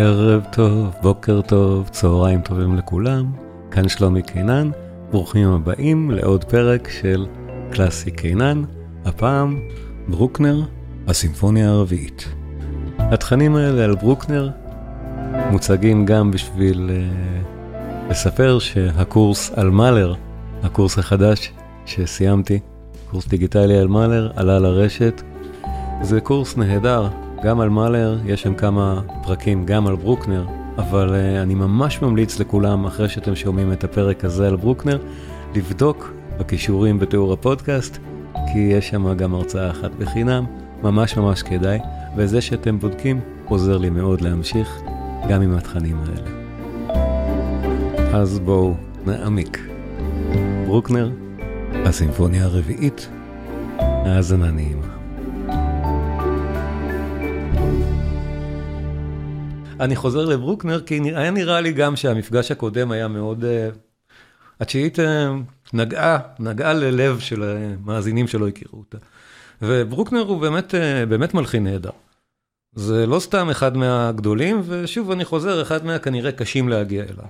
ערב טוב, בוקר טוב, צהריים טובים לכולם, כאן שלומי קינן, ברוכים הבאים לעוד פרק של קלאסי קינן, הפעם ברוקנר, הסימפוניה הרביעית. התכנים האלה על ברוקנר מוצגים גם בשביל uh, לספר שהקורס על מאלר, הקורס החדש שסיימתי, קורס דיגיטלי על מאלר, עלה לרשת. זה קורס נהדר, גם על מאלר, יש שם כמה פרקים גם על ברוקנר, אבל uh, אני ממש ממליץ לכולם, אחרי שאתם שומעים את הפרק הזה על ברוקנר, לבדוק בכישורים בתיאור הפודקאסט, כי יש שם גם הרצאה אחת בחינם, ממש ממש כדאי, וזה שאתם בודקים עוזר לי מאוד להמשיך גם עם התכנים האלה. אז בואו נעמיק. ברוקנר, הסימפוניה הרביעית, האזנה נעימה. אני חוזר לברוקנר, כי היה נראה לי גם שהמפגש הקודם היה מאוד... התשיעית נגעה, נגעה ללב של המאזינים שלא הכירו אותה. וברוקנר הוא באמת, באמת מלחין נהדר. זה לא סתם אחד מהגדולים, ושוב אני חוזר, אחד מהכנראה קשים להגיע אליו.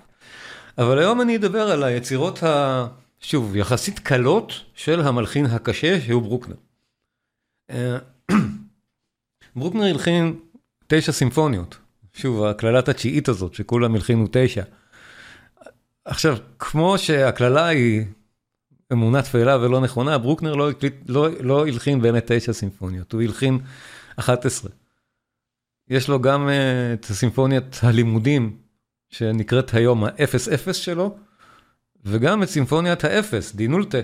אבל היום אני אדבר על היצירות, ה... שוב, יחסית קלות של המלחין הקשה, שהוא ברוקנר. ברוקנר הלחין תשע סימפוניות. שוב, הקללת התשיעית הזאת, שכולם הלחינו תשע. עכשיו, כמו שהקללה היא אמונה תפלה ולא נכונה, ברוקנר לא, לא, לא הלחין באמת תשע סימפוניות, הוא הלחין 11. יש לו גם uh, את סימפוניית הלימודים, שנקראת היום ה-0-0 שלו, וגם את סימפוניית האפס, דינולטה,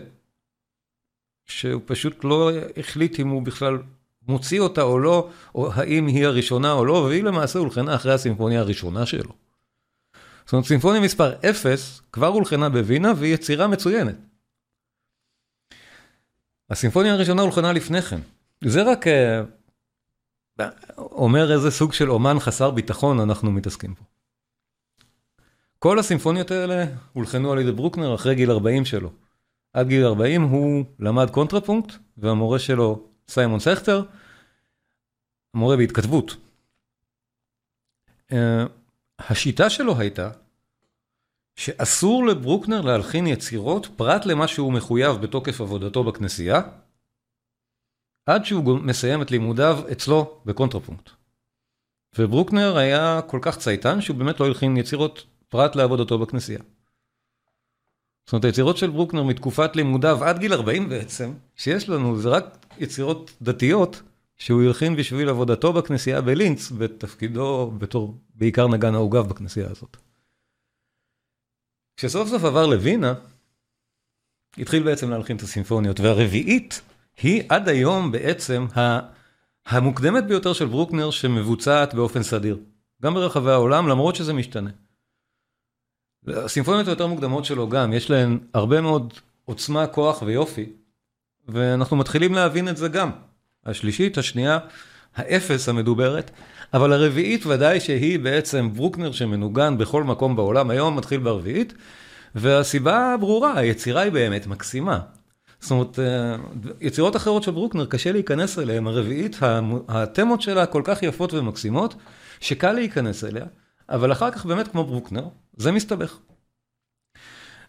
שהוא פשוט לא החליט אם הוא בכלל מוציא אותה או לא, או האם היא הראשונה או לא, והיא למעשה הולחנה אחרי הסימפוניה הראשונה שלו. זאת אומרת, סימפוניה מספר 0 כבר הולחנה בווינה והיא יצירה מצוינת. הסימפוניה הראשונה הולחנה לפני כן. זה רק אה, אומר איזה סוג של אומן חסר ביטחון אנחנו מתעסקים פה. כל הסימפוניות האלה הולחנו על ידי ברוקנר אחרי גיל 40 שלו. עד גיל 40 הוא למד קונטרפונקט, והמורה שלו סיימון סכטר, מורה בהתכתבות. אה, השיטה שלו הייתה שאסור לברוקנר להלחין יצירות פרט למה שהוא מחויב בתוקף עבודתו בכנסייה, עד שהוא מסיים את לימודיו אצלו בקונטרפונקט. וברוקנר היה כל כך צייתן שהוא באמת לא הלחין יצירות פרט לעבודתו בכנסייה. זאת אומרת, היצירות של ברוקנר מתקופת לימודיו עד גיל 40 בעצם, שיש לנו, זה רק יצירות דתיות, שהוא הלחין בשביל עבודתו בכנסייה בלינץ, בתפקידו בתור בעיקר נגן העוגב בכנסייה הזאת. כשסוף סוף עבר לווינה, התחיל בעצם להלחין את הסימפוניות, והרביעית היא עד היום בעצם המוקדמת ביותר של ברוקנר שמבוצעת באופן סדיר, גם ברחבי העולם, למרות שזה משתנה. הסימפוניות היותר מוקדמות שלו גם, יש להן הרבה מאוד עוצמה, כוח ויופי, ואנחנו מתחילים להבין את זה גם. השלישית, השנייה, האפס המדוברת, אבל הרביעית ודאי שהיא בעצם ברוקנר שמנוגן בכל מקום בעולם, היום מתחיל ברביעית, והסיבה ברורה, היצירה היא באמת מקסימה. זאת אומרת, יצירות אחרות של ברוקנר, קשה להיכנס אליהן, הרביעית, התמות שלה כל כך יפות ומקסימות, שקל להיכנס אליה, אבל אחר כך באמת כמו ברוקנר, זה מסתבך.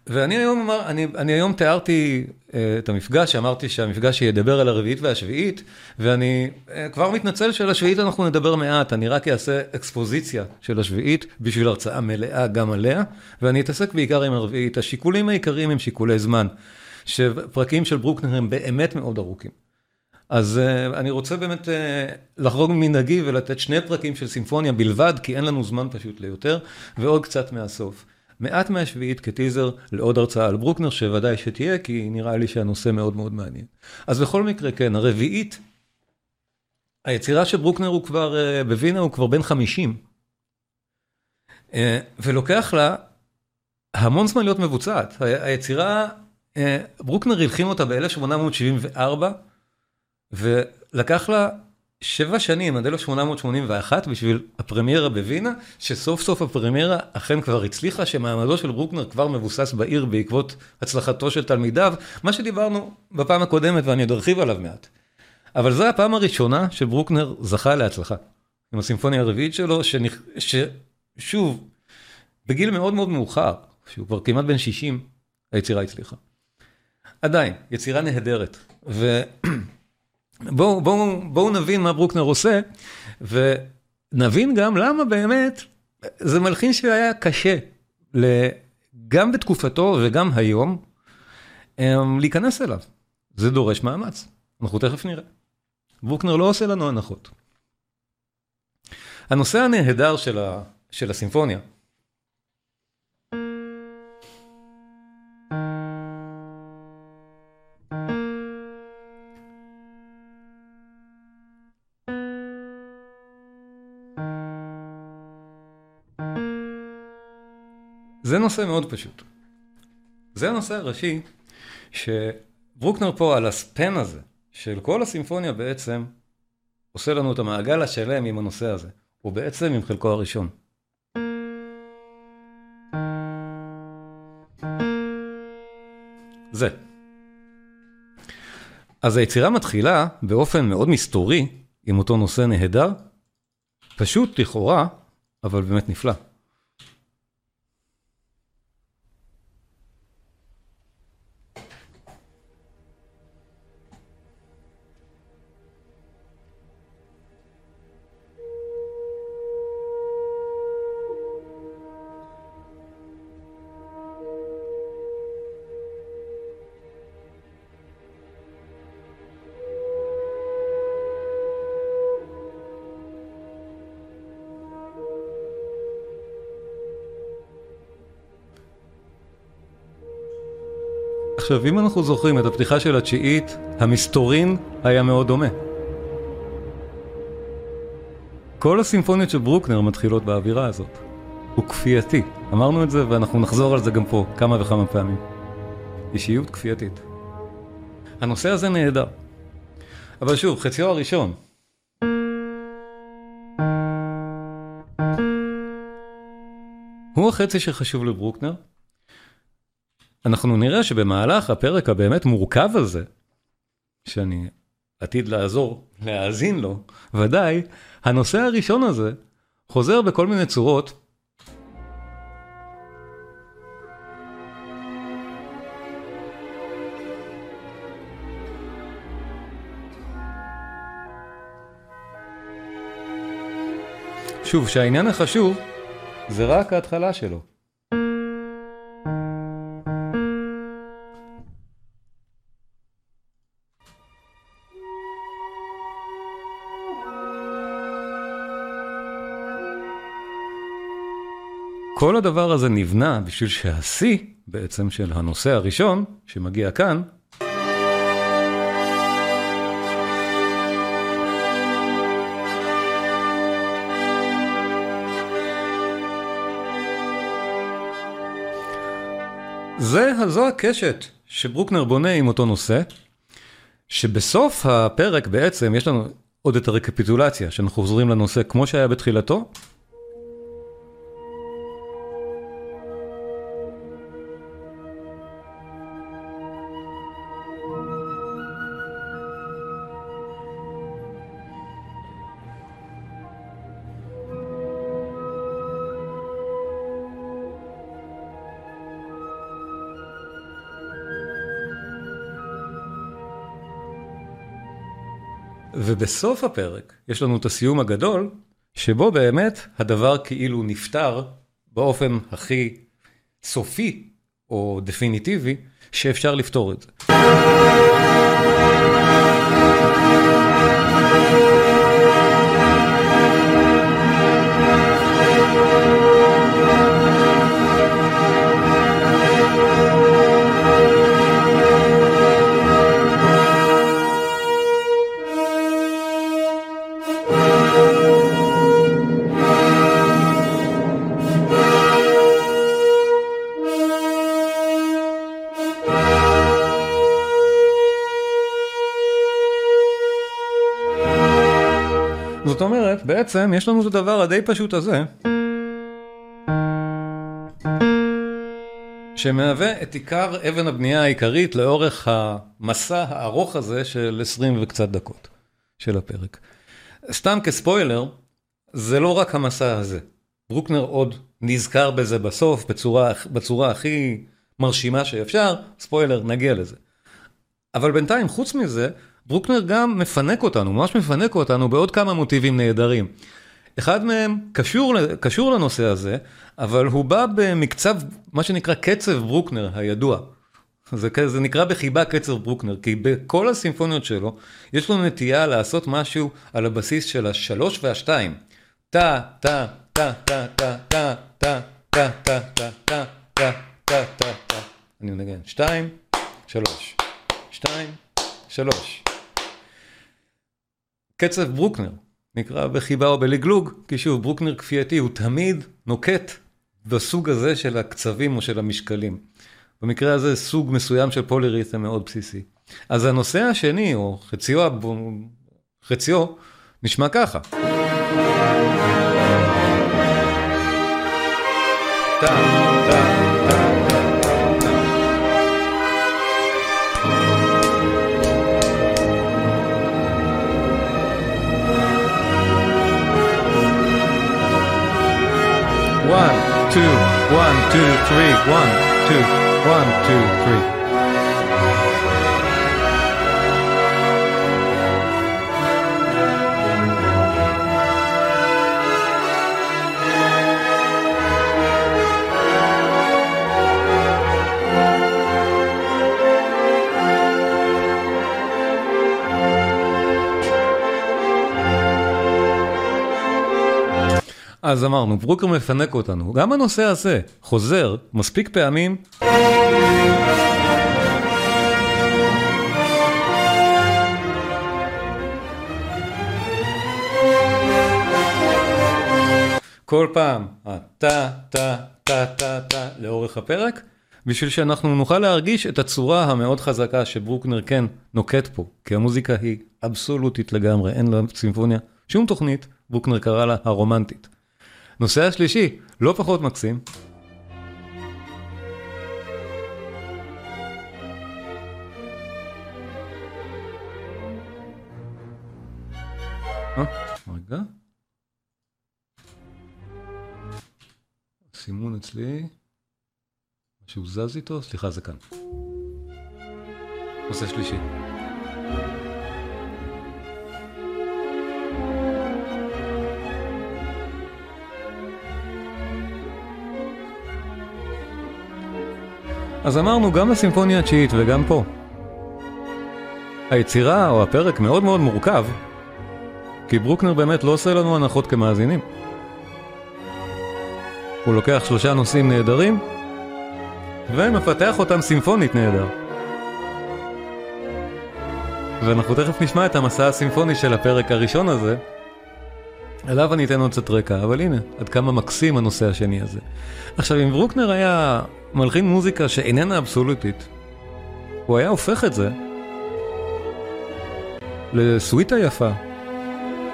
ואני היום אמר, אני, אני היום תיארתי uh, את המפגש, אמרתי שהמפגש ידבר על הרביעית והשביעית, ואני uh, כבר מתנצל שעל השביעית אנחנו נדבר מעט, אני רק אעשה אקספוזיציה של השביעית בשביל הרצאה מלאה גם עליה, ואני אתעסק בעיקר עם הרביעית. השיקולים העיקריים הם שיקולי זמן, שפרקים של ברוקנר הם באמת מאוד ארוכים. אז uh, אני רוצה באמת uh, לחרוג ממנהגי ולתת שני פרקים של סימפוניה בלבד, כי אין לנו זמן פשוט ליותר, ועוד קצת מהסוף. מעט מהשביעית כטיזר לעוד הרצאה על ברוקנר, שוודאי שתהיה, כי נראה לי שהנושא מאוד מאוד מעניין. אז בכל מקרה, כן, הרביעית, היצירה של ברוקנר הוא כבר, uh, בווינה הוא כבר בן 50, uh, ולוקח לה המון זמן להיות מבוצעת. היצירה, uh, ברוקנר הלחים אותה ב-1874, ולקח לה שבע שנים, עד 1881, בשביל הפרמיירה בווינה, שסוף סוף הפרמיירה אכן כבר הצליחה, שמעמדו של ברוקנר כבר מבוסס בעיר בעקבות הצלחתו של תלמידיו, מה שדיברנו בפעם הקודמת ואני עוד ארחיב עליו מעט. אבל זו הפעם הראשונה שברוקנר זכה להצלחה. עם הסימפוניה הרביעית שלו, ששוב, בגיל מאוד מאוד מאוחר, שהוא כבר כמעט בן 60, היצירה הצליחה. עדיין, יצירה נהדרת. ובואו בוא, בוא נבין מה ברוקנר עושה, ונבין גם למה באמת זה מלחין שהיה קשה, גם בתקופתו וגם היום, אמ, להיכנס אליו. זה דורש מאמץ, אנחנו תכף נראה. ברוקנר לא עושה לנו הנחות. הנושא הנהדר של, ה, של הסימפוניה, זה נושא מאוד פשוט. זה הנושא הראשי, שברוקנר פה על הספן הזה, של כל הסימפוניה בעצם, עושה לנו את המעגל השלם עם הנושא הזה. הוא בעצם עם חלקו הראשון. זה. אז היצירה מתחילה באופן מאוד מסתורי, עם אותו נושא נהדר, פשוט לכאורה, אבל באמת נפלא. עכשיו, אם אנחנו זוכרים את הפתיחה של התשיעית, המסתורין היה מאוד דומה. כל הסימפוניות של ברוקנר מתחילות באווירה הזאת. הוא כפייתי. אמרנו את זה ואנחנו נחזור על זה גם פה כמה וכמה פעמים. אישיות כפייתית. הנושא הזה נהדר. אבל שוב, חציו הראשון. הוא החצי שחשוב לברוקנר, אנחנו נראה שבמהלך הפרק הבאמת מורכב הזה, שאני עתיד לעזור להאזין לו, ודאי, הנושא הראשון הזה חוזר בכל מיני צורות. שוב, שהעניין החשוב זה רק ההתחלה שלו. כל הדבר הזה נבנה בשביל שהשיא בעצם של הנושא הראשון שמגיע כאן, זה, זו הקשת שברוקנר בונה עם אותו נושא, שבסוף הפרק בעצם יש לנו עוד את הרקפיטולציה, שאנחנו חוזרים לנושא כמו שהיה בתחילתו, ובסוף הפרק יש לנו את הסיום הגדול, שבו באמת הדבר כאילו נפתר באופן הכי סופי או דפיניטיבי שאפשר לפתור את זה. בעצם יש לנו את הדבר הדי פשוט הזה, שמהווה את עיקר אבן הבנייה העיקרית לאורך המסע הארוך הזה של 20 וקצת דקות של הפרק. סתם כספוילר, זה לא רק המסע הזה. ברוקנר עוד נזכר בזה בסוף בצורה, בצורה הכי מרשימה שאפשר, ספוילר, נגיע לזה. אבל בינתיים, חוץ מזה, ברוקנר גם מפנק אותנו, ממש מפנק אותנו בעוד כמה מוטיבים נהדרים. אחד מהם קשור, קשור לנושא הזה, אבל הוא בא במקצב, מה שנקרא קצב ברוקנר הידוע. זה, זה נקרא בחיבה קצב ברוקנר, כי בכל הסימפוניות שלו, יש לו נטייה לעשות משהו על הבסיס של השלוש והשתיים. טה, טה, טה, טה, טה, טה, טה, טה, טה, טה, טה, טה, טה, טה, טה. אני מנגן. שתיים, שלוש. שתיים, שלוש. קצב ברוקנר, נקרא בחיבה או בלגלוג, כי שוב, ברוקנר כפייתי הוא תמיד נוקט בסוג הזה של הקצבים או של המשקלים. במקרה הזה סוג מסוים של פוליריתם מאוד בסיסי. אז הנושא השני, או חציו, חציו נשמע ככה. טה, two, one, two, three, one, two, one, two, three. אז אמרנו, ברוקר מפנק אותנו. גם הנושא הזה חוזר מספיק פעמים. כל פעם, הטה, טה, טה, טה, טה, לאורך הפרק, בשביל שאנחנו נוכל להרגיש את הצורה המאוד חזקה שברוקנר כן נוקט פה, כי המוזיקה היא אבסולוטית לגמרי, אין לה סימפוניה, שום תוכנית, ברוקנר קרא לה הרומנטית. נושא השלישי, לא פחות מקסים. אה, רגע. סימון אצלי, משהו זז איתו, סליחה זה כאן. נושא שלישי. אז אמרנו גם לסימפוניה התשיעית וגם פה. היצירה או הפרק מאוד מאוד מורכב, כי ברוקנר באמת לא עושה לנו הנחות כמאזינים. הוא לוקח שלושה נושאים נהדרים, ומפתח אותם סימפונית נהדר. ואנחנו תכף נשמע את המסע הסימפוני של הפרק הראשון הזה, עליו אני אתן עוד קצת רקע, אבל הנה, עד כמה מקסים הנושא השני הזה. עכשיו, אם ברוקנר היה מלחין מוזיקה שאיננה אבסולוטית, הוא היה הופך את זה לסוויטה יפה,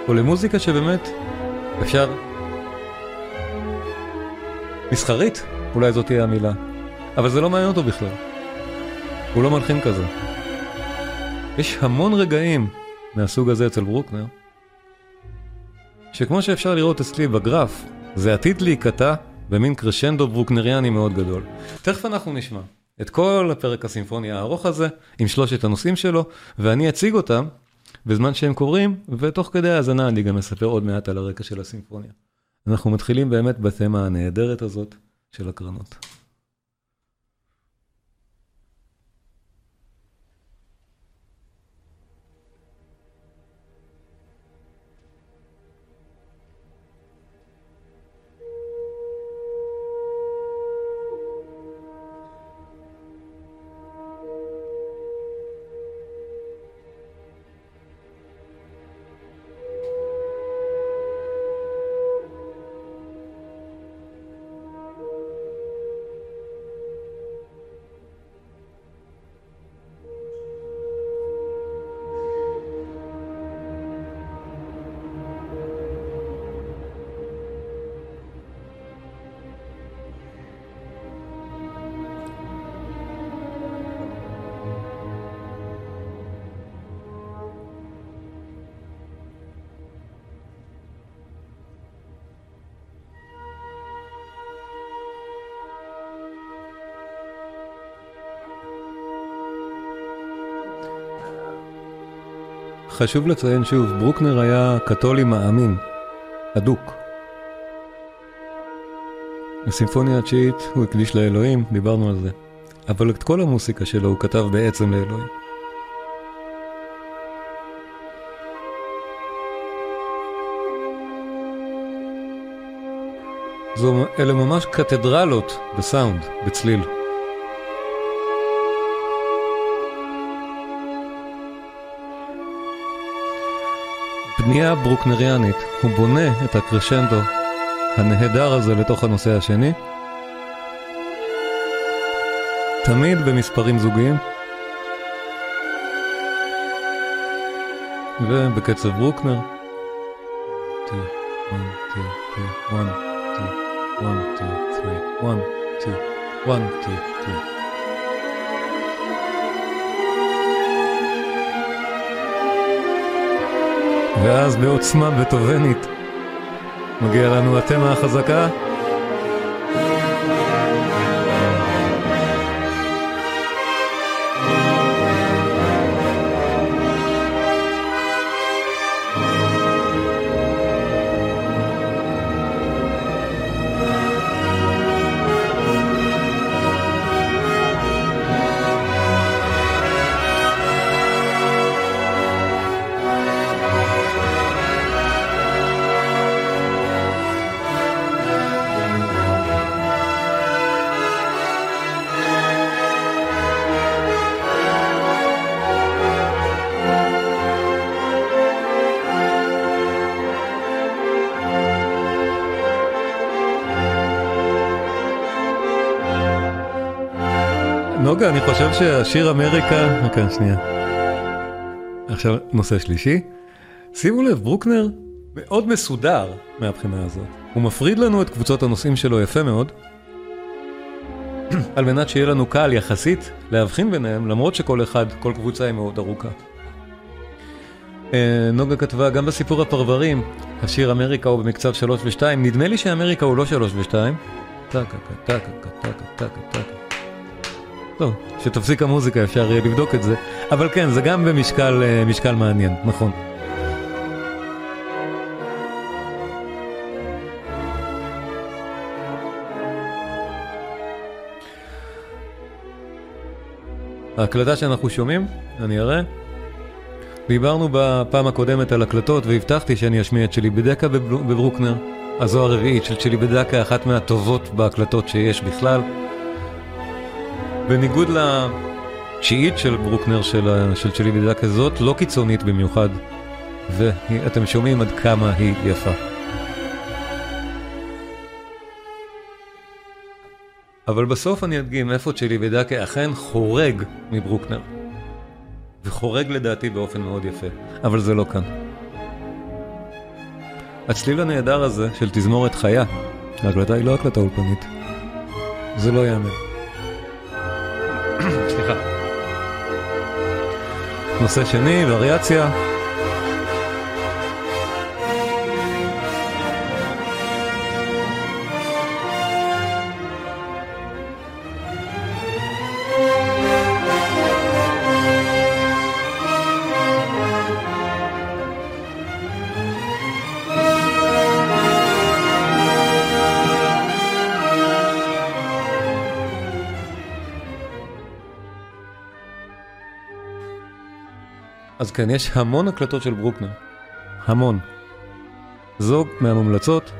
או למוזיקה שבאמת אפשר... מסחרית, אולי זאת תהיה המילה. אבל זה לא מעניין אותו בכלל. הוא לא מלחין כזה. יש המון רגעים מהסוג הזה אצל ברוקנר, שכמו שאפשר לראות אצלי בגרף, זה עתיד להיקטע במין קרשנדו ברוקנריאני מאוד גדול. תכף אנחנו נשמע את כל הפרק הסימפוני הארוך הזה, עם שלושת הנושאים שלו, ואני אציג אותם בזמן שהם קורים, ותוך כדי האזנה אני גם אספר עוד מעט על הרקע של הסימפוניה. אנחנו מתחילים באמת בתמה הנהדרת הזאת של הקרנות. חשוב לציין שוב, ברוקנר היה קתולי מאמין, אדוק. בסימפוניה התשיעית הוא הקדיש לאלוהים, דיברנו על זה. אבל את כל המוסיקה שלו הוא כתב בעצם לאלוהים. זו, אלה ממש קתדרלות בסאונד, בצליל. בנייה ברוקנריאנית, הוא בונה את הקרשנדו הנהדר הזה לתוך הנושא השני. תמיד במספרים זוגיים. ובקצב ברוקנר. 2, 1, 2, 3, 1, 2, 1, 2, 3, 1, 2, 1, 2, 3. ואז בעוצמה בטובנית מגיע לנו התמה החזקה. נוגה, אני חושב שהשיר אמריקה... אוקיי, שנייה. עכשיו, נושא שלישי. שימו לב, ברוקנר מאוד מסודר מהבחינה הזאת. הוא מפריד לנו את קבוצות הנושאים שלו יפה מאוד, על מנת שיהיה לנו קל יחסית להבחין ביניהם, למרות שכל אחד, כל קבוצה היא מאוד ארוכה. אה, נוגה כתבה גם בסיפור הפרברים, השיר אמריקה הוא במקצב 3 ו-2, נדמה לי שאמריקה הוא לא 3 ו-2. טקה, טקה, טקה, טקה, טקה, טוב, שתפסיק המוזיקה אפשר יהיה לבדוק את זה, אבל כן, זה גם במשקל משקל מעניין, נכון. ההקלטה שאנחנו שומעים, אני אראה. דיברנו בפעם הקודמת על הקלטות והבטחתי שאני אשמיע את שלי בדקה בברוקנר. הזו הרביעית של שלי בדקה, אחת מהטובות בהקלטות שיש בכלל. בניגוד לתשיעית של ברוקנר של, של שלי בדידה כזאת, לא קיצונית במיוחד, ואתם שומעים עד כמה היא יפה. אבל בסוף אני אדגים איפה צ'ילי ודקה אכן חורג מברוקנר. וחורג לדעתי באופן מאוד יפה, אבל זה לא כאן. הצליל הנהדר הזה של תזמורת חיה, ההקלטה היא לא הקלטה אולפנית. זה לא יאמן. סליחה. נושא שני, וריאציה. אז כן, יש המון הקלטות של ברוקנר. המון. זו מהמומלצות.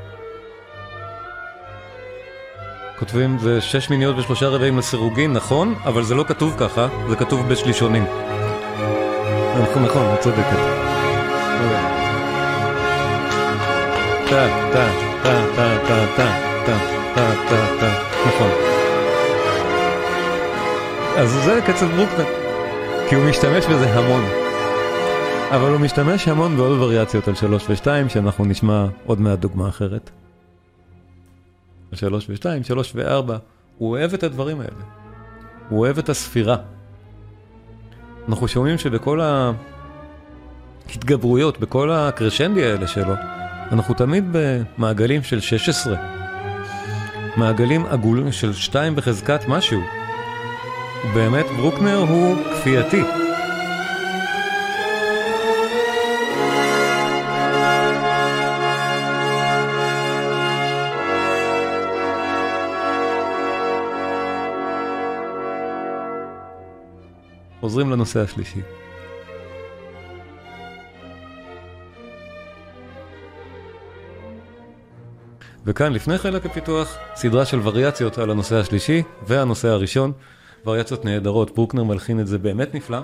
כותבים זה שש מיניות ושלושה רבעים לסירוגין, נכון, אבל זה לא כתוב ככה, זה כתוב בשלישונים. נכון, נכון, את צודקת. טה, טה, טה, טה, טה, טה, טה, טה, טה, טה, נכון. אז זה קצב ברוקנר, כי הוא משתמש בזה המון. אבל הוא משתמש המון בעוד וריאציות על 3 ו-2, שאנחנו נשמע עוד מעט דוגמה אחרת. על 3 ו-2, 3 ו-4, הוא אוהב את הדברים האלה. הוא אוהב את הספירה. אנחנו שומעים שבכל ההתגברויות, בכל הקרשנדי האלה שלו, אנחנו תמיד במעגלים של 16. מעגלים עגולים של 2 בחזקת משהו. באמת ברוקנר הוא כפייתי. חוזרים לנושא השלישי. וכאן לפני חלק הפיתוח, סדרה של וריאציות על הנושא השלישי והנושא הראשון. וריאציות נהדרות, ברוקנר מלחין את זה באמת נפלא.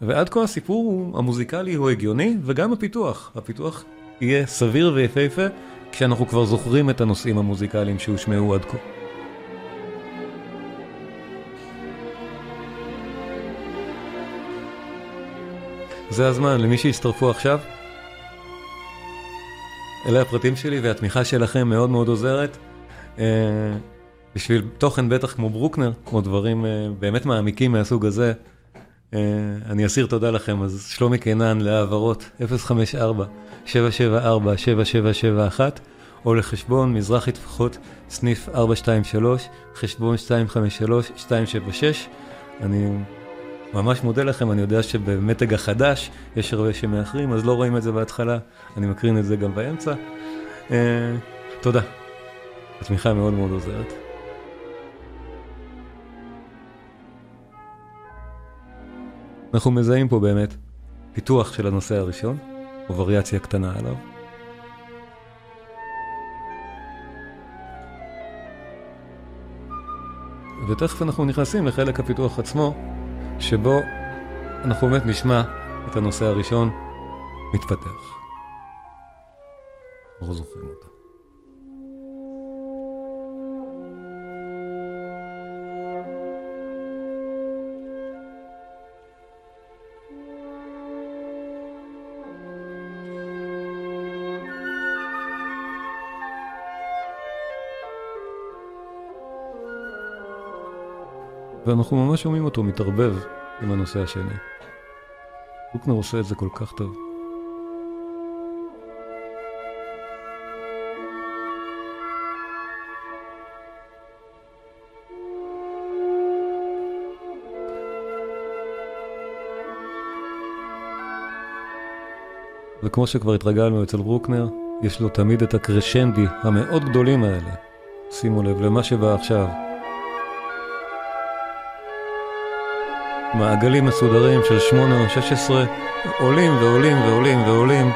ועד כה הסיפור המוזיקלי הוא הגיוני, וגם הפיתוח. הפיתוח יהיה סביר ויפהפה, כשאנחנו כבר זוכרים את הנושאים המוזיקליים שהושמעו עד כה. זה הזמן למי שהצטרפו עכשיו. אלה הפרטים שלי והתמיכה שלכם מאוד מאוד עוזרת. אה, בשביל תוכן בטח כמו ברוקנר, כמו דברים אה, באמת מעמיקים מהסוג הזה, אה, אני אסיר תודה לכם, אז שלומי קינן להעברות 054-774-7771, או לחשבון מזרחי טפחות, סניף 423, חשבון 253-276. אני ממש מודה לכם, אני יודע שבמתג החדש יש הרבה שמאחרים, אז לא רואים את זה בהתחלה, אני מקרין את זה גם באמצע. אה, תודה. התמיכה מאוד מאוד עוזרת. אנחנו מזהים פה באמת פיתוח של הנושא הראשון, או וריאציה קטנה עליו. ותכף אנחנו נכנסים לחלק הפיתוח עצמו, שבו אנחנו באמת נשמע את הנושא הראשון מתפתח. אנחנו זוכרים אותו. ואנחנו ממש שומעים אותו מתערבב עם הנושא השני. בוקנר עושה את זה כל כך טוב. וכמו שכבר התרגלנו אצל ברוקנר, יש לו תמיד את הקרשנדי המאוד גדולים האלה. שימו לב למה שבא עכשיו. מעגלים מסודרים של 8 או 16 עולים ועולים ועולים ועולים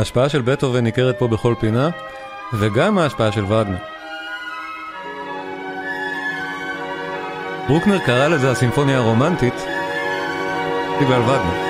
ההשפעה של בטהובן ניכרת פה בכל פינה, וגם ההשפעה של וגנר. ברוקנר קרא לזה הסימפוניה הרומנטית בגלל וגנר.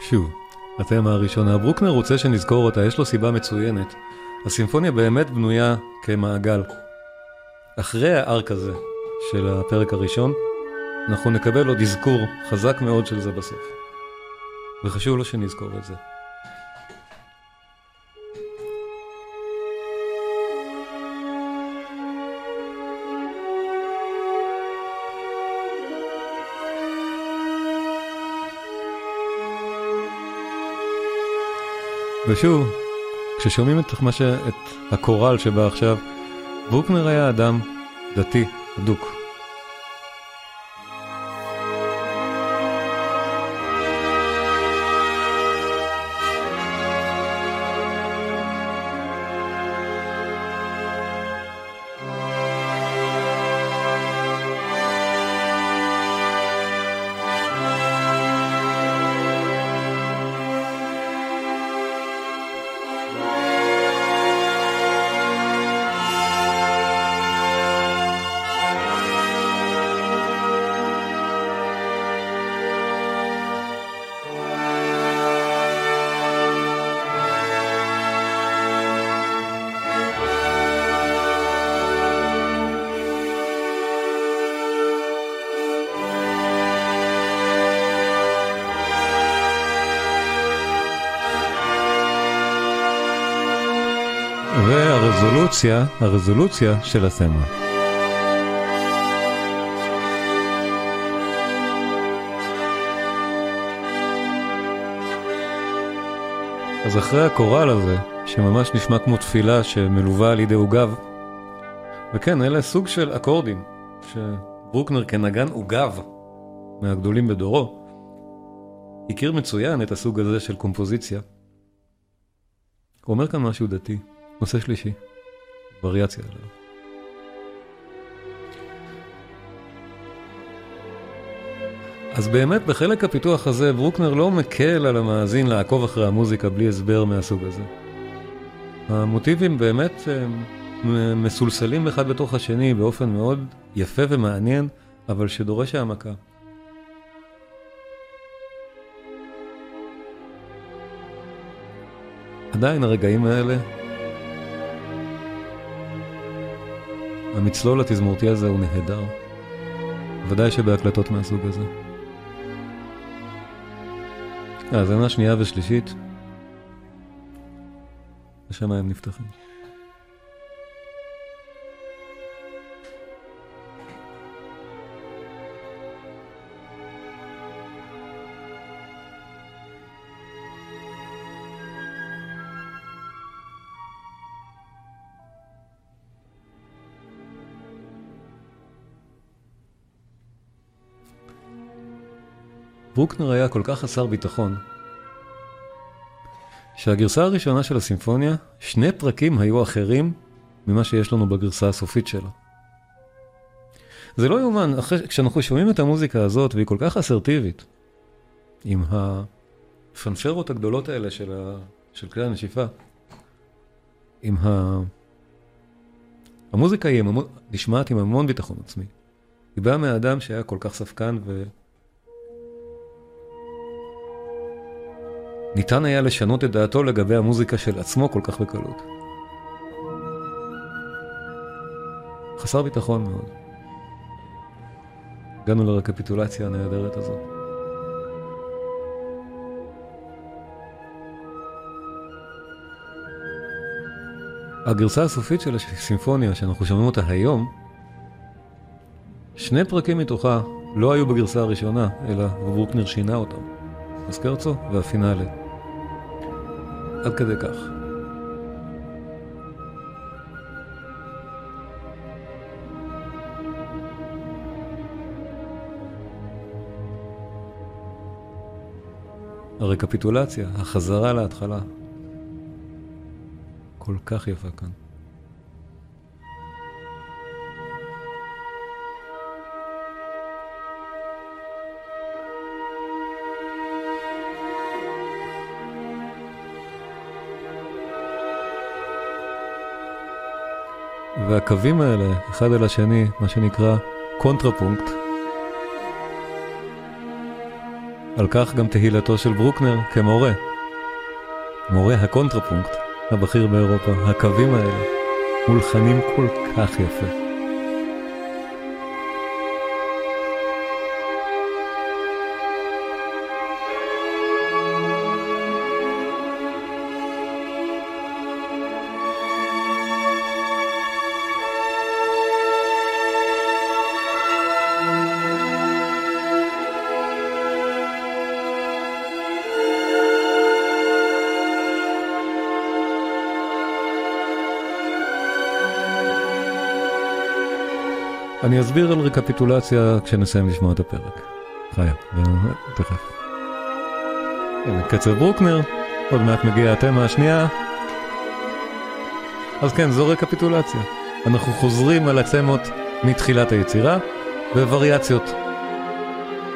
שוב, התמה הראשונה, ברוקנר רוצה שנזכור אותה, יש לו סיבה מצוינת. הסימפוניה באמת בנויה כמעגל. אחרי הארק הזה של הפרק הראשון, אנחנו נקבל עוד אזכור חזק מאוד של זה בסוף. וחשוב לו שנזכור את זה. ושוב, כששומעים את, ש... את הקורל שבא עכשיו, ברוקנר היה אדם דתי, אדוק. והרזולוציה, הרזולוציה של התמה. אז אחרי הקורל הזה, שממש נשמע כמו תפילה שמלווה על ידי עוגב, וכן, אלה סוג של אקורדים, שברוקנר כנגן עוגב מהגדולים בדורו, הכיר מצוין את הסוג הזה של קומפוזיציה. הוא אומר כאן משהו דתי, נושא שלישי, וריאציה עליו. אז באמת בחלק הפיתוח הזה ברוקנר לא מקל על המאזין לעקוב אחרי המוזיקה בלי הסבר מהסוג הזה. המוטיבים באמת מסולסלים אחד בתוך השני באופן מאוד יפה ומעניין, אבל שדורש העמקה. עדיין הרגעים האלה, המצלול התזמורתי הזה הוא נהדר, ודאי שבהקלטות מהסוג הזה. האזנה שנייה ושלישית, השמיים נפתחים. ברוקנר היה כל כך חסר ביטחון, שהגרסה הראשונה של הסימפוניה, שני פרקים היו אחרים ממה שיש לנו בגרסה הסופית שלה. זה לא יאומן, כשאנחנו שומעים את המוזיקה הזאת, והיא כל כך אסרטיבית, עם הפנפרות הגדולות האלה של, ה, של כלי הנשיפה, עם ה... המוזיקה היא נשמעת עם המון ביטחון עצמי. היא באה מהאדם שהיה כל כך ספקן ו... ניתן היה לשנות את דעתו לגבי המוזיקה של עצמו כל כך בקלות. חסר ביטחון מאוד. הגענו לרקפיטולציה הנהדרת הזאת. הגרסה הסופית של הסימפוניה, שאנחנו שומעים אותה היום, שני פרקים מתוכה לא היו בגרסה הראשונה, אלא ברוקנר שינה אותם. הסקרצו והפינאלה. עד כדי כך. הרקפיטולציה, החזרה להתחלה, כל כך יפה כאן. והקווים האלה, אחד אל השני, מה שנקרא קונטרפונקט. על כך גם תהילתו של ברוקנר כמורה. מורה הקונטרפונקט, הבכיר באירופה, הקווים האלה, מולחנים כל כך יפה. אני אסביר על רקפיטולציה כשנסיים לשמוע את הפרק. חיה, תכף. הנה, קצב ברוקנר, עוד מעט מגיע התמה השנייה. אז כן, זו רקפיטולציה. אנחנו חוזרים על הצמות מתחילת היצירה, ווריאציות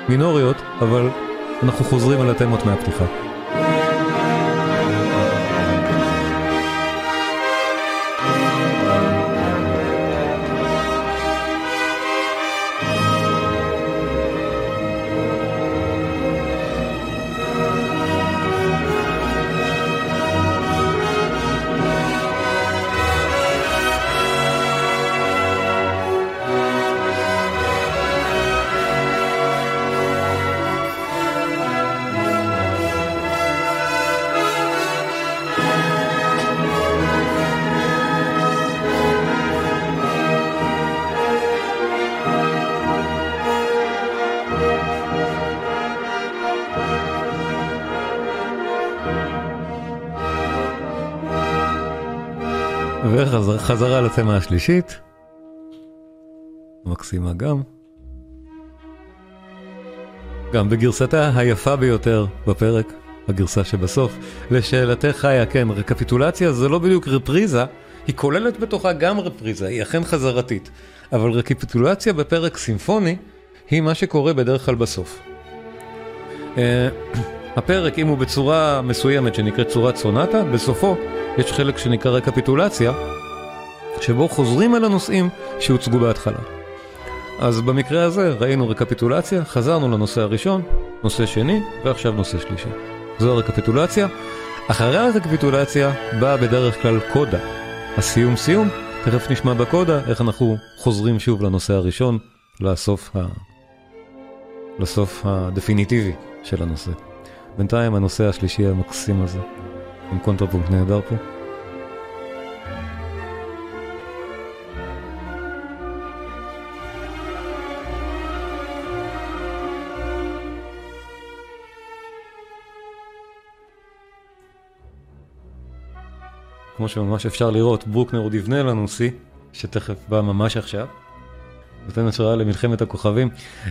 מינוריות, אבל אנחנו חוזרים על התמות מהפתיחה. וחזרה לתמה השלישית. מקסימה גם. גם בגרסתה היפה ביותר בפרק, הגרסה שבסוף. לשאלתך חיה, כן, רקפיטולציה זה לא בדיוק רפריזה, היא כוללת בתוכה גם רפריזה, היא אכן חזרתית. אבל רקפיטולציה בפרק סימפוני היא מה שקורה בדרך כלל בסוף. אה, הפרק, אם הוא בצורה מסוימת שנקראת צורת סונטה, בסופו יש חלק שנקרא רקפיטולציה, שבו חוזרים על הנושאים שהוצגו בהתחלה. אז במקרה הזה ראינו רקפיטולציה, חזרנו לנושא הראשון, נושא שני, ועכשיו נושא שלישי. זו הרקפיטולציה. אחרי הרקפיטולציה באה בדרך כלל קודה. הסיום סיום, תכף נשמע בקודה איך אנחנו חוזרים שוב לנושא הראשון, לסוף, ה... לסוף הדפיניטיבי של הנושא. בינתיים הנושא השלישי המקסים הזה, עם קונטרפונקט נהדר פה. כמו שממש אפשר לראות, ברוקנר עוד יבנה לנו שיא, שתכף בא ממש עכשיו. נותן השראה למלחמת הכוכבים.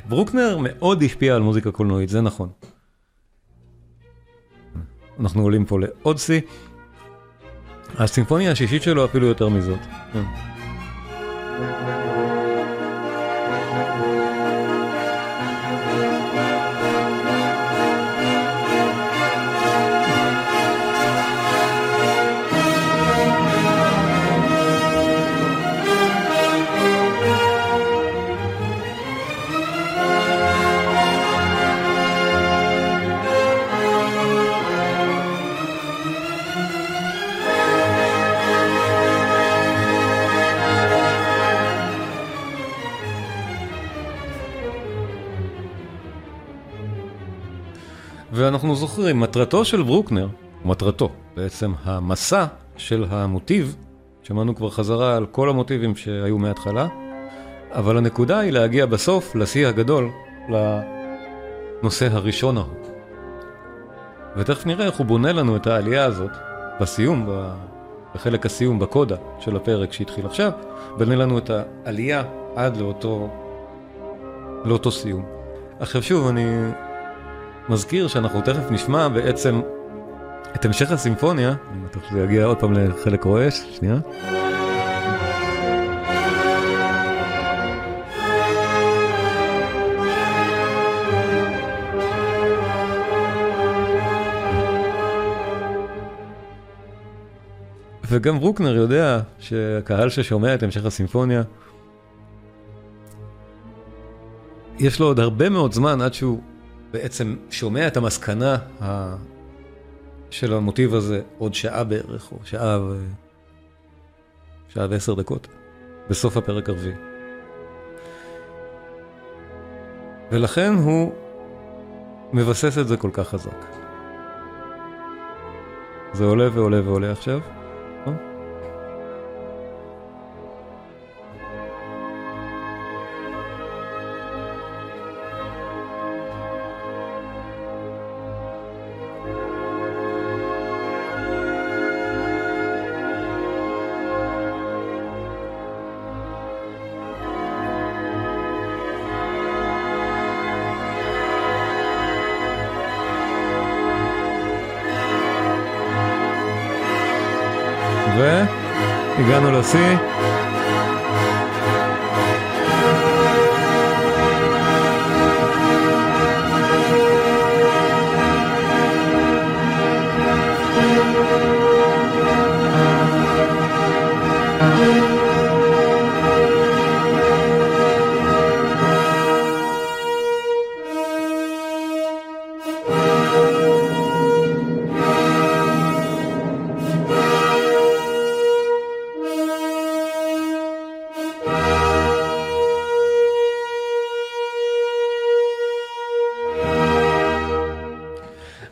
ברוקנר מאוד השפיע על מוזיקה קולנועית, זה נכון. אנחנו עולים פה לעוד שיא. הסימפוניה השישית שלו אפילו יותר מזאת. ואנחנו זוכרים, מטרתו של ברוקנר, מטרתו, בעצם המסע של המוטיב, שמענו כבר חזרה על כל המוטיבים שהיו מההתחלה, אבל הנקודה היא להגיע בסוף לשיא הגדול, לנושא הראשון ההוא. ותכף נראה איך הוא בונה לנו את העלייה הזאת בסיום, בחלק הסיום בקודה של הפרק שהתחיל עכשיו, בנה לנו את העלייה עד לאותו, לאותו סיום. עכשיו שוב, אני מזכיר שאנחנו תכף נשמע בעצם את המשך הסימפוניה, אני בטוח שזה יגיע עוד פעם לחלק רועש, שנייה. וגם ברוקנר יודע שהקהל ששומע את המשך הסימפוניה, יש לו עוד הרבה מאוד זמן עד שהוא בעצם שומע את המסקנה ה... של המוטיב הזה עוד שעה בערך, או שעה ו... שעה ועשר דקות, בסוף הפרק הרביעי. ולכן הוא מבסס את זה כל כך חזק. זה עולה ועולה ועולה עכשיו.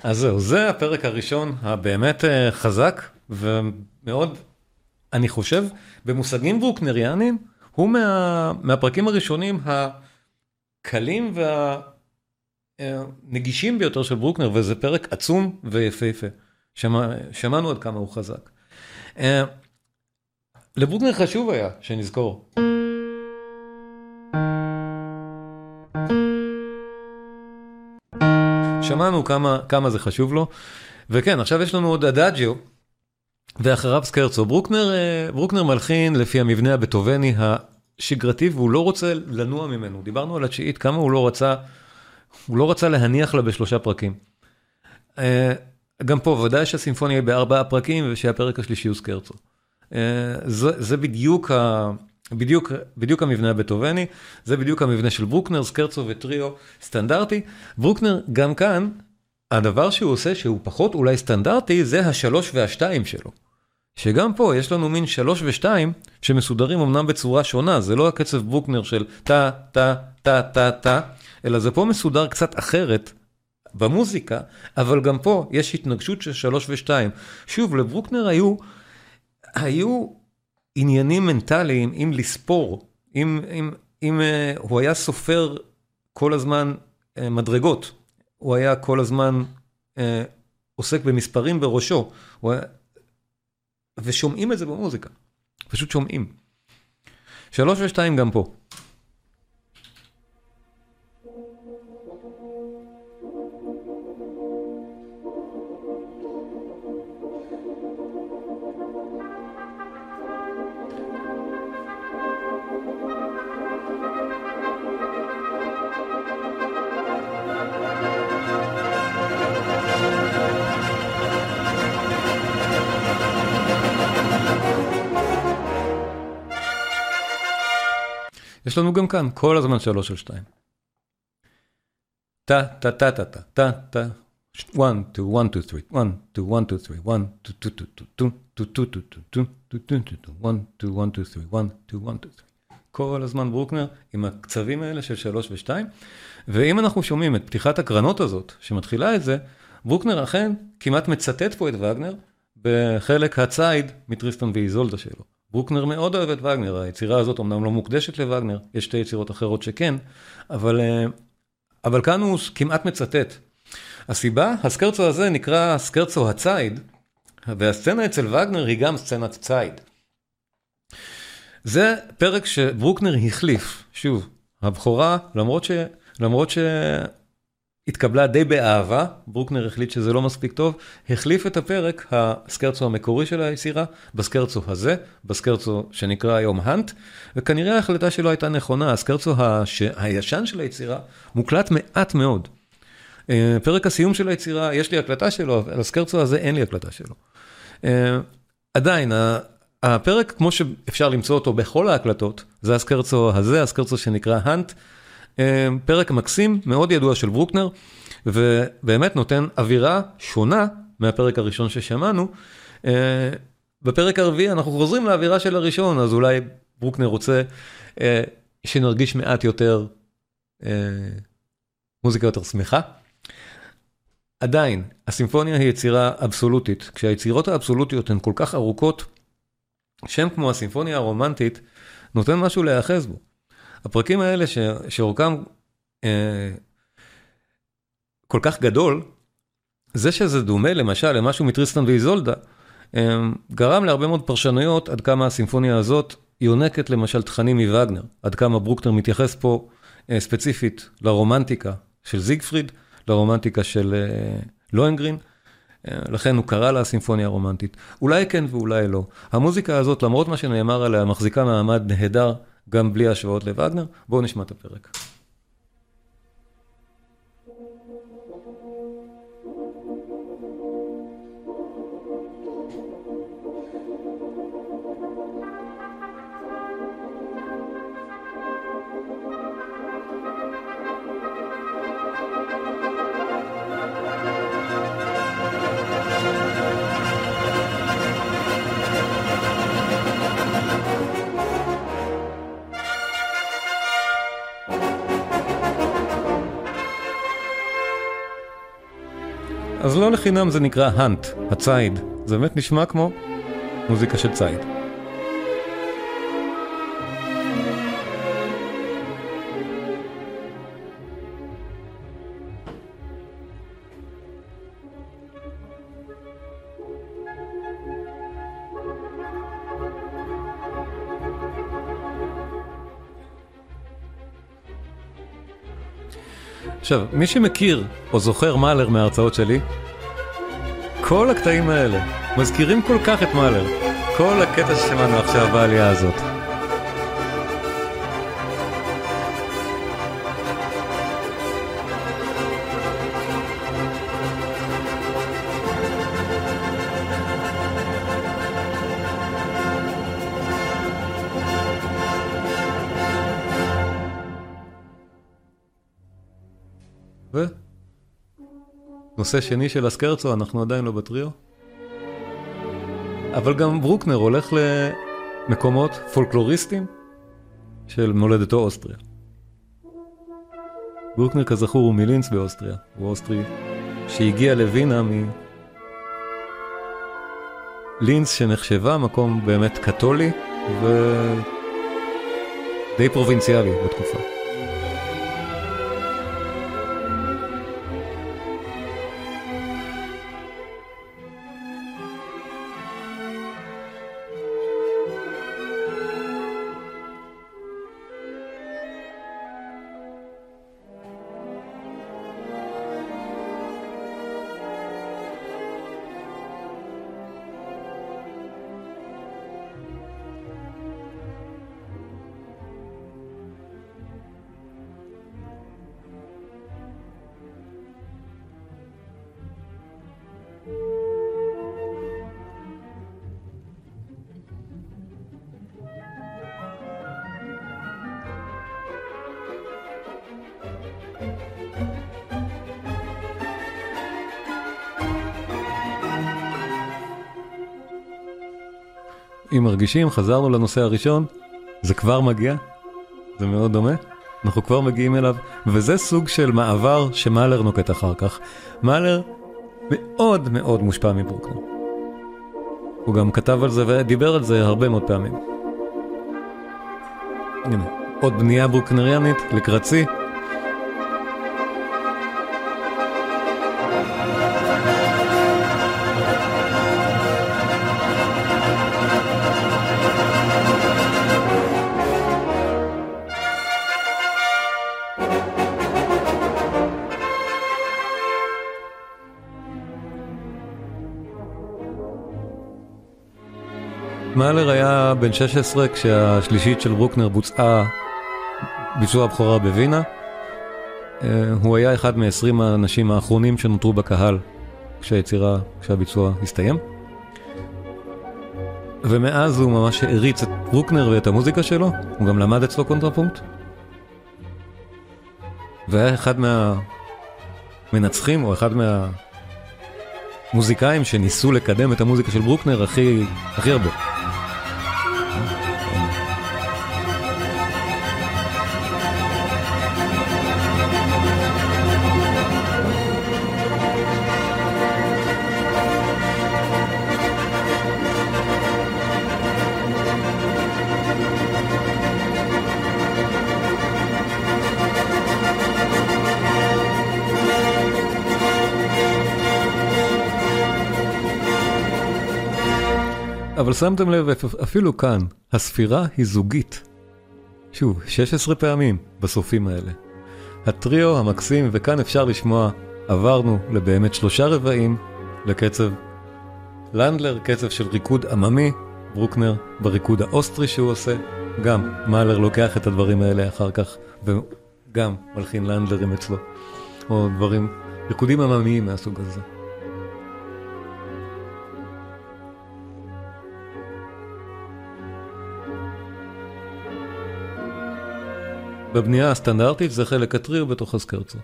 אז זהו, זה הפרק הראשון הבאמת אה, חזק ומאוד, אני חושב, במושגים ברוקנריאנים, הוא מה, מהפרקים הראשונים הקלים והנגישים ביותר של ברוקנר, וזה פרק עצום ויפהפה. שמע, שמענו עד כמה הוא חזק. אה, לברוקנר חשוב היה שנזכור. שמענו כמה, כמה זה חשוב לו, וכן, עכשיו יש לנו עוד אדאג'יו, ואחריו סקרצו. ברוקנר, אה, ברוקנר מלחין לפי המבנה הבטובני השגרתי, והוא לא רוצה לנוע ממנו. דיברנו על התשיעית, כמה הוא לא רצה, הוא לא רצה להניח לה בשלושה פרקים. אה, גם פה, ודאי שהסימפוניה היא בארבעה פרקים, ושהפרק השלישי הוא סקרצו. אה, זה, זה בדיוק ה... בדיוק, בדיוק המבנה הבטובני, זה בדיוק המבנה של ברוקנר, סקרצו וטריו סטנדרטי. ברוקנר, גם כאן, הדבר שהוא עושה שהוא פחות אולי סטנדרטי, זה השלוש והשתיים שלו. שגם פה יש לנו מין שלוש ושתיים שמסודרים אמנם בצורה שונה, זה לא הקצב ברוקנר של טה, טה, טה, טה, טה, אלא זה פה מסודר קצת אחרת במוזיקה, אבל גם פה יש התנגשות של שלוש ושתיים. שוב, לברוקנר היו, היו עניינים מנטליים אם לספור, אם, אם, אם uh, הוא היה סופר כל הזמן uh, מדרגות, הוא היה כל הזמן uh, עוסק במספרים בראשו, היה... ושומעים את זה במוזיקה, פשוט שומעים. שלוש ושתיים גם פה. לנו גם כאן כל הזמן שלוש על שתיים. טה, טה, טה, טה, טה, טה, טה, 1, 2, 1, 2, 3, 1, 2, 1, 2, 3, 1, 2, 2, 2, 2, 2, 2, 2, 1, 2, 1, 2, 3, 1, 2, 1, 2, 3. כל הזמן ברוקנר עם הקצבים האלה של 3 ו-2, ואם אנחנו שומעים את פתיחת הקרנות הזאת, שמתחילה את זה, ברוקנר אכן כמעט מצטט פה את וגנר בחלק הציד מטריסטון ואיזולדה שלו. ברוקנר מאוד אוהב את וגנר, היצירה הזאת אמנם לא מוקדשת לווגנר, יש שתי יצירות אחרות שכן, אבל, אה, אבל כאן הוא כמעט מצטט. הסיבה, הסקרצו הזה נקרא סקרצו הציד, והסצנה אצל וגנר היא גם סצנת ציד. זה פרק שברוקנר החליף, שוב, הבכורה, למרות, ש, למרות התקבלה די באהבה, ברוקנר החליט שזה לא מספיק טוב, החליף את הפרק, הסקרצו המקורי של היצירה, בסקרצו הזה, בסקרצו שנקרא היום האנט, וכנראה ההחלטה שלו הייתה נכונה, הסקרצו הש... הישן של היצירה מוקלט מעט מאוד. אה, פרק הסיום של היצירה, יש לי הקלטה שלו, אבל הסקרצו הזה אין לי הקלטה שלו. אה, עדיין, הפרק, כמו שאפשר למצוא אותו בכל ההקלטות, זה הסקרצו הזה, הסקרצו שנקרא האנט. אמ, פרק מקסים, מאוד ידוע של ברוקנר, ובאמת נותן אווירה שונה מהפרק הראשון ששמענו. אמ, בפרק הרביעי אנחנו חוזרים לאווירה של הראשון, אז אולי ברוקנר רוצה אה, שנרגיש מעט יותר אה, מוזיקה יותר שמחה. עדיין, הסימפוניה היא יצירה אבסולוטית. כשהיצירות האבסולוטיות הן כל כך ארוכות, שם כמו הסימפוניה הרומנטית נותן משהו להיאחז בו. הפרקים האלה ש, שאורכם אה, כל כך גדול, זה שזה דומה למשל למשהו מטריסטן ואיזולדה, אה, גרם להרבה מאוד פרשנויות עד כמה הסימפוניה הזאת יונקת למשל תכנים מווגנר, עד כמה ברוקנר מתייחס פה אה, ספציפית לרומנטיקה של זיגפריד, לרומנטיקה של אה, לוהנגרין. אה, לכן הוא קרא לה סימפוניה רומנטית. אולי כן ואולי לא. המוזיקה הזאת, למרות מה שנאמר עליה, מחזיקה מעמד נהדר גם בלי השוואות לווגנר. בואו נשמע את הפרק. חינם זה נקרא האנט, הצייד. זה באמת נשמע כמו מוזיקה של צייד. עכשיו, מי שמכיר או זוכר מאלר מההרצאות שלי, כל הקטעים האלה מזכירים כל כך את מאלר. כל הקטע ששמענו עכשיו בעלייה הזאת. נושא שני של הסקרצו, אנחנו עדיין לא בטריו. אבל גם ברוקנר הולך למקומות פולקלוריסטיים של מולדתו אוסטריה. ברוקנר כזכור הוא מלינץ באוסטריה, הוא אוסטרי שהגיע לווינה מ... לינץ שנחשבה מקום באמת קתולי ודי פרובינציאלי בתקופה. אם מרגישים, חזרנו לנושא הראשון, זה כבר מגיע, זה מאוד דומה, אנחנו כבר מגיעים אליו, וזה סוג של מעבר שמאלר נוקט אחר כך. מאלר מאוד מאוד מושפע מברוקנר. הוא גם כתב על זה ודיבר על זה הרבה מאוד פעמים. הנה, עוד בנייה ברוקנריאנית לקראת שיא. בן 16 כשהשלישית של ברוקנר בוצעה ביצוע הבכורה בווינה. הוא היה אחד מ-20 האנשים האחרונים שנותרו בקהל כשהיצירה, כשהביצוע הסתיים. ומאז הוא ממש העריץ את ברוקנר ואת המוזיקה שלו, הוא גם למד אצלו קונטרפונקט. והיה אחד מהמנצחים, או אחד מהמוזיקאים שניסו לקדם את המוזיקה של ברוקנר הכי, הכי הרבה. שמתם לב, אפילו כאן, הספירה היא זוגית. שוב, 16 פעמים בסופים האלה. הטריו המקסים, וכאן אפשר לשמוע, עברנו לבאמת שלושה רבעים לקצב לנדלר, קצב של ריקוד עממי, ברוקנר בריקוד האוסטרי שהוא עושה, גם מאלר לוקח את הדברים האלה אחר כך, וגם מלחין לנדלרים אצלו, או דברים, ריקודים עממיים מהסוג הזה. בבנייה הסטנדרטית זה חלק הטריו בתוך הסקרצו.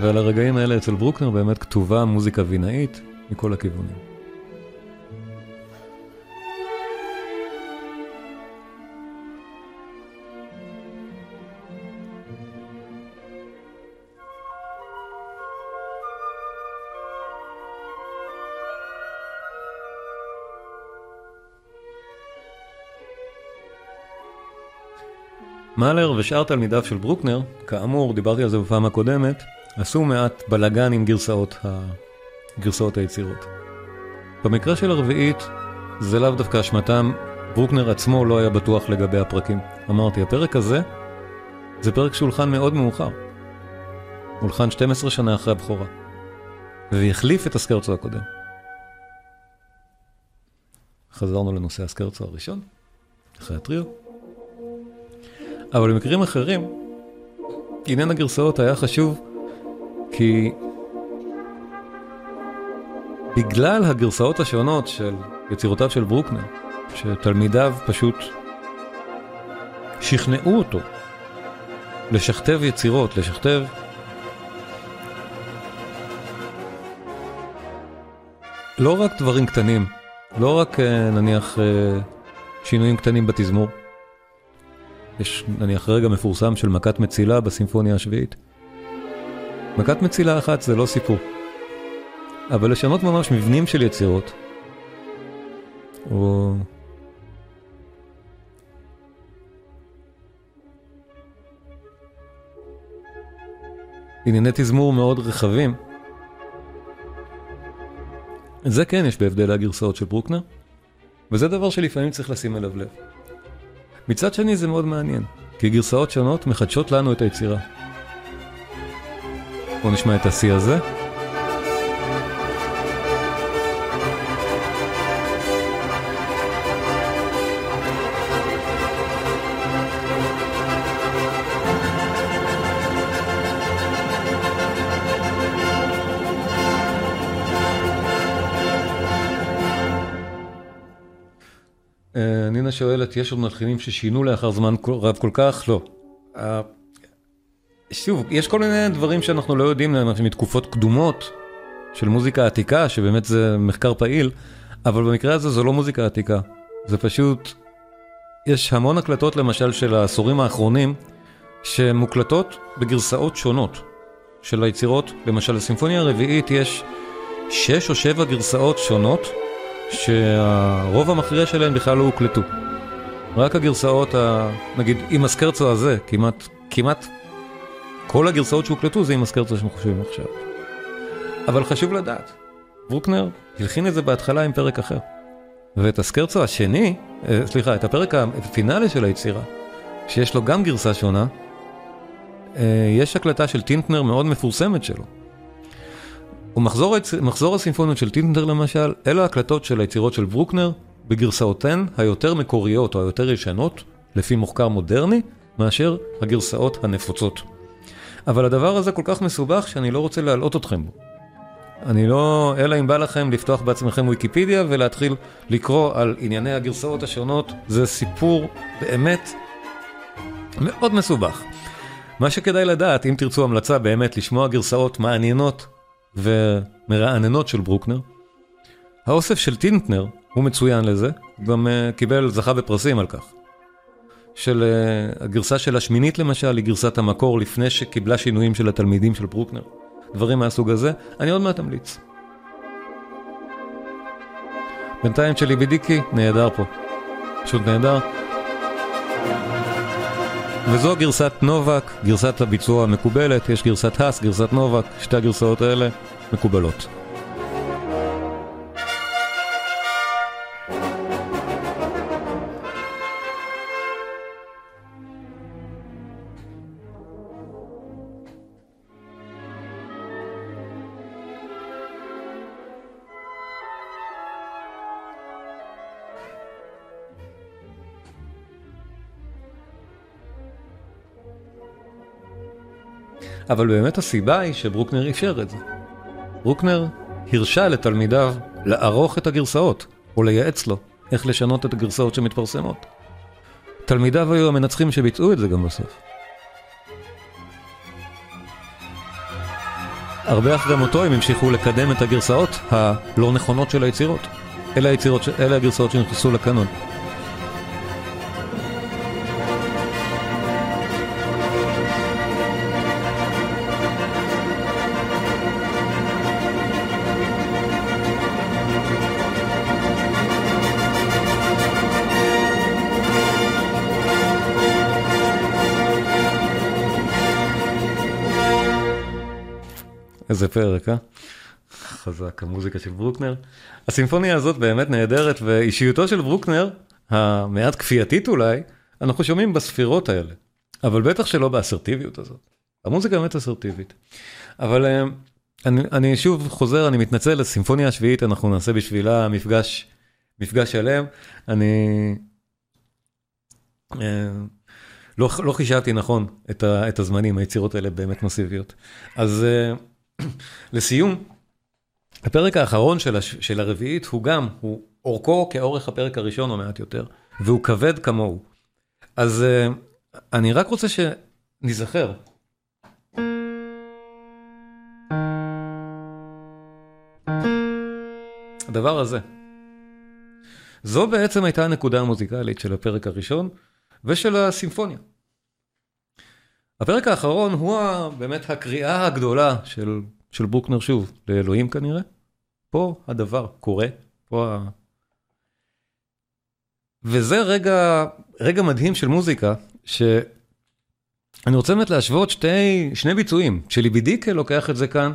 ועל הרגעים האלה אצל ברוקנר באמת כתובה מוזיקה וינאית מכל הכיוונים. מאלר ושאר תלמידיו של ברוקנר, כאמור, דיברתי על זה בפעם הקודמת, עשו מעט בלאגן עם גרסאות, ה... גרסאות היצירות. במקרה של הרביעית, זה לאו דווקא אשמתם, ברוקנר עצמו לא היה בטוח לגבי הפרקים. אמרתי, הפרק הזה, זה פרק שהולחן מאוד מאוחר. הולחן 12 שנה אחרי הבכורה. והחליף את הסקרצו הקודם. חזרנו לנושא הסקרצו הראשון, אחרי הטריו. אבל במקרים אחרים, עניין הגרסאות היה חשוב כי בגלל הגרסאות השונות של יצירותיו של ברוקנר, שתלמידיו פשוט שכנעו אותו לשכתב יצירות, לשכתב לא רק דברים קטנים, לא רק אה, נניח אה, שינויים קטנים בתזמור. יש נניח רגע מפורסם של מכת מצילה בסימפוניה השביעית. מכת מצילה אחת זה לא סיפור. אבל לשנות ממש מבנים של יצירות, או... ענייני תזמור מאוד רחבים. זה כן יש בהבדל הגרסאות של ברוקנר, וזה דבר שלפעמים צריך לשים אליו לב. מצד שני זה מאוד מעניין, כי גרסאות שונות מחדשות לנו את היצירה. בואו נשמע את השיא הזה. שואלת, יש עוד מלחינים ששינו לאחר זמן רב כל כך? לא. אה, שוב, יש כל מיני דברים שאנחנו לא יודעים מתקופות קדומות של מוזיקה עתיקה, שבאמת זה מחקר פעיל, אבל במקרה הזה זו לא מוזיקה עתיקה. זה פשוט, יש המון הקלטות למשל של העשורים האחרונים, שמוקלטות בגרסאות שונות של היצירות. למשל, לסימפוניה הרביעית יש שש או שבע גרסאות שונות שהרוב המכריע שלהם בכלל לא הוקלטו. רק הגרסאות, ה... נגיד עם הסקרצו הזה, כמעט, כמעט כל הגרסאות שהוקלטו זה עם הסקרצו שאנחנו חושבים עכשיו. אבל חשוב לדעת, ברוקנר הלחין את זה בהתחלה עם פרק אחר. ואת הסקרצו השני, אה, סליחה, את הפרק הפינאלי של היצירה, שיש לו גם גרסה שונה, אה, יש הקלטה של טינטנר מאוד מפורסמת שלו. ומחזור מחזור הסימפוניות של טינטנר למשל, אלו הקלטות של היצירות של ברוקנר בגרסאותיהן היותר מקוריות או היותר ישנות, לפי מחקר מודרני, מאשר הגרסאות הנפוצות. אבל הדבר הזה כל כך מסובך שאני לא רוצה להלאות אתכם בו. אני לא, אלא אם בא לכם לפתוח בעצמכם ויקיפדיה ולהתחיל לקרוא על ענייני הגרסאות השונות, זה סיפור באמת מאוד מסובך. מה שכדאי לדעת, אם תרצו המלצה באמת לשמוע גרסאות מעניינות ומרעננות של ברוקנר. האוסף של טינטנר הוא מצוין לזה, גם uh, קיבל, זכה בפרסים על כך. של uh, הגרסה של השמינית למשל, היא גרסת המקור לפני שקיבלה שינויים של התלמידים של ברוקנר. דברים מהסוג הזה, אני עוד מעט אמליץ. בינתיים צ'לי בידיקי נהדר פה. פשוט נהדר. וזו גרסת נובק, גרסת הביצוע המקובלת, יש גרסת האס, גרסת נובק, שתי הגרסאות האלה מקובלות. אבל באמת הסיבה היא שברוקנר אפשר את זה. ברוקנר הרשה לתלמידיו לערוך את הגרסאות, או לייעץ לו איך לשנות את הגרסאות שמתפרסמות. תלמידיו היו המנצחים שביצעו את זה גם בסוף. הרבה אחרי מותו הם המשיכו לקדם את הגרסאות הלא נכונות של היצירות. אלה, היצירות, אלה הגרסאות שנכנסו לקנון. איזה פרק, אה? חזק, המוזיקה של ברוקנר. הסימפוניה הזאת באמת נהדרת, ואישיותו של ברוקנר, המעט כפייתית אולי, אנחנו שומעים בספירות האלה, אבל בטח שלא באסרטיביות הזאת. המוזיקה באמת אסרטיבית. אבל אה, אני, אני שוב חוזר, אני מתנצל, הסימפוניה השביעית, אנחנו נעשה בשבילה מפגש, מפגש שלם. אני אה, לא, לא חישבתי נכון את, ה, את הזמנים, היצירות האלה באמת מסיביות. אז אה, לסיום, הפרק האחרון של, הש, של הרביעית הוא גם, הוא אורכו כאורך הפרק הראשון או מעט יותר, והוא כבד כמוהו. אז אני רק רוצה שניזכר הדבר הזה. זו בעצם הייתה הנקודה המוזיקלית של הפרק הראשון ושל הסימפוניה. הפרק האחרון הוא באמת הקריאה הגדולה של, של ברוקנר שוב, לאלוהים כנראה. פה הדבר קורה, פה ה... וזה רגע, רגע מדהים של מוזיקה, שאני רוצה באמת להשוות שתי, שני ביצועים, שליבידיקה לוקח את זה כאן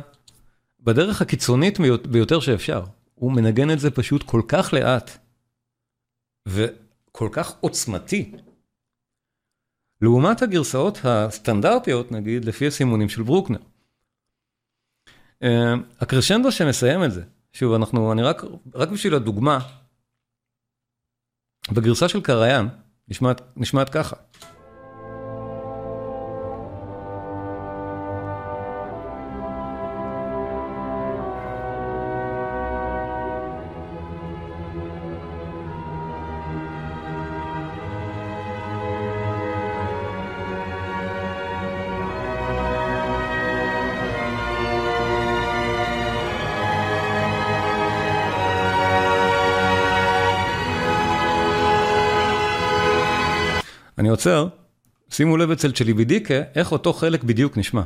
בדרך הקיצונית ביותר שאפשר. הוא מנגן את זה פשוט כל כך לאט, וכל כך עוצמתי. לעומת הגרסאות הסטנדרטיות, נגיד, לפי הסימונים של ברוקנר. אה, הקרשנדו שמסיים את זה, שוב, אנחנו, אני רק, רק בשביל הדוגמה, בגרסה של קריין, נשמעת, נשמעת ככה. עוצר, שימו לב אצל צ'ליבידיקה, איך אותו חלק בדיוק נשמע.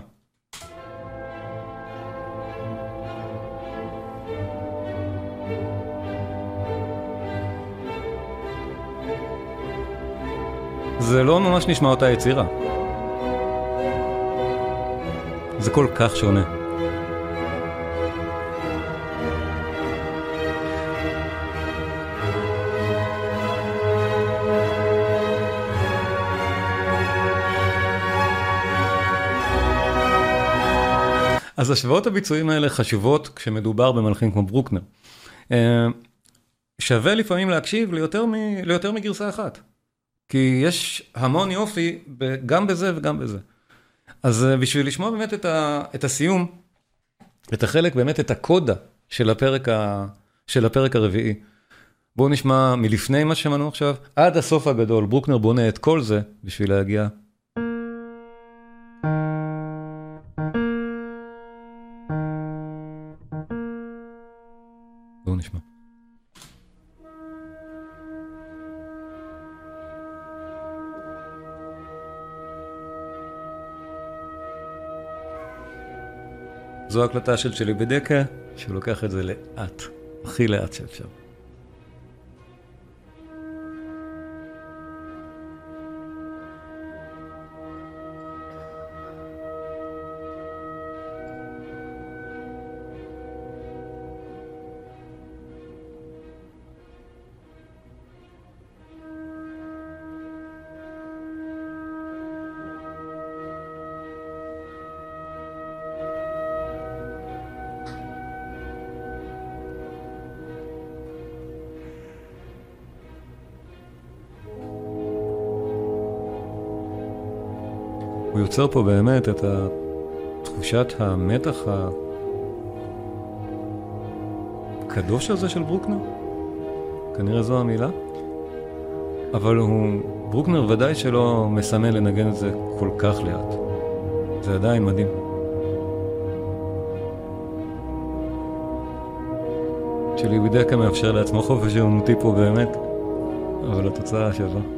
זה לא ממש נשמע אותה יצירה. זה כל כך שונה. אז השוואות הביצועים האלה חשובות כשמדובר במלחין כמו ברוקנר. אה, שווה לפעמים להקשיב ליותר, מ, ליותר מגרסה אחת. כי יש המון יופי גם בזה וגם בזה. אז אה, בשביל לשמוע באמת את, ה, את הסיום, את החלק, באמת את הקודה של הפרק, ה, של הפרק הרביעי. בואו נשמע מלפני מה שמענו עכשיו, עד הסוף הגדול, ברוקנר בונה את כל זה בשביל להגיע זו הקלטה של שלי בדקה, שהוא לוקח את זה לאט, הכי לאט שאפשר. יוצר פה באמת את תחושת המתח הקדוש הזה של ברוקנר, כנראה זו המילה, אבל הוא, ברוקנר ודאי שלא מסמן לנגן את זה כל כך לאט. זה עדיין מדהים. שלי כלל מאפשר לעצמו חופש אמנותי פה באמת, אבל התוצאה שווה.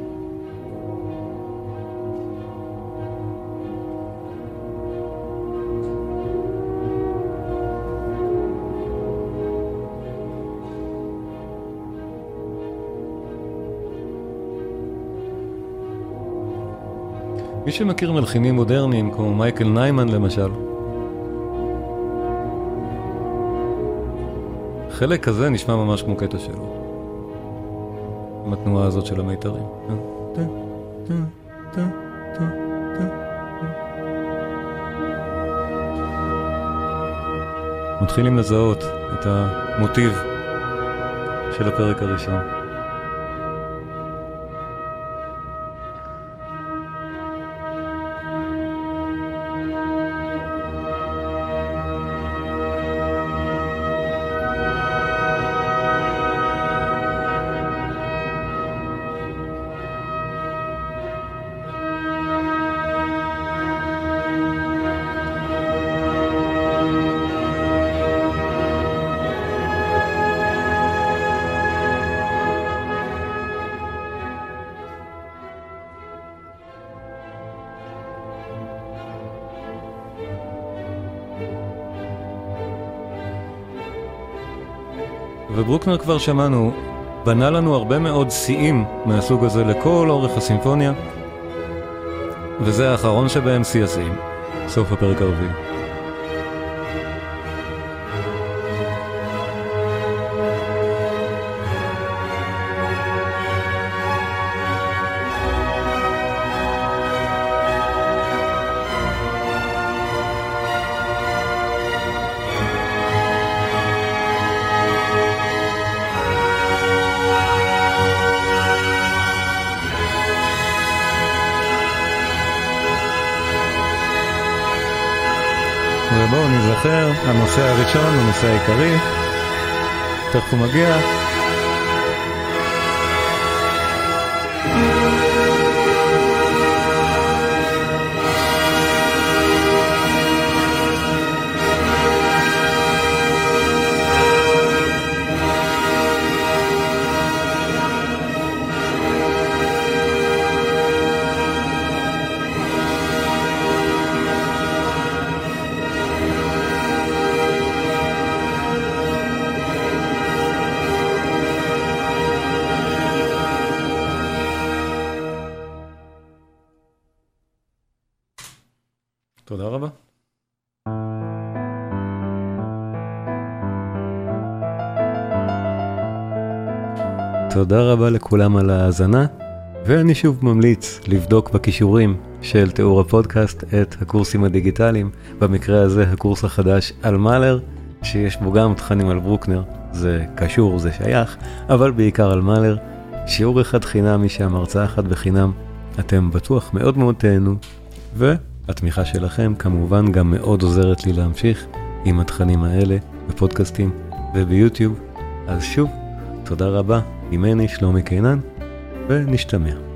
מי שמכיר מלחינים מודרניים כמו מייקל ניימן למשל, החלק הזה נשמע ממש כמו קטע שלו. עם התנועה הזאת של המיתרים. מתחילים לזהות את המוטיב של הפרק הראשון. וברוקנר כבר שמענו, בנה לנו הרבה מאוד שיאים מהסוג הזה לכל אורך הסימפוניה, וזה האחרון שבהם שיא השיאים, סוף הפרק הרביעי. נזכר, הנושא הראשון, הנושא העיקרי, תכף הוא מגיע. תודה רבה לכולם על ההאזנה, ואני שוב ממליץ לבדוק בכישורים של תיאור הפודקאסט את הקורסים הדיגיטליים, במקרה הזה הקורס החדש על מאלר, שיש בו גם תכנים על ברוקנר, זה קשור, זה שייך, אבל בעיקר על מאלר. שיעור אחד חינם משם, הרצאה אחת בחינם, אתם בטוח מאוד מאוד תהנו, ו... התמיכה שלכם כמובן גם מאוד עוזרת לי להמשיך עם התכנים האלה בפודקאסטים וביוטיוב. אז שוב, תודה רבה, ממני שלומי קינן, ונשתמע.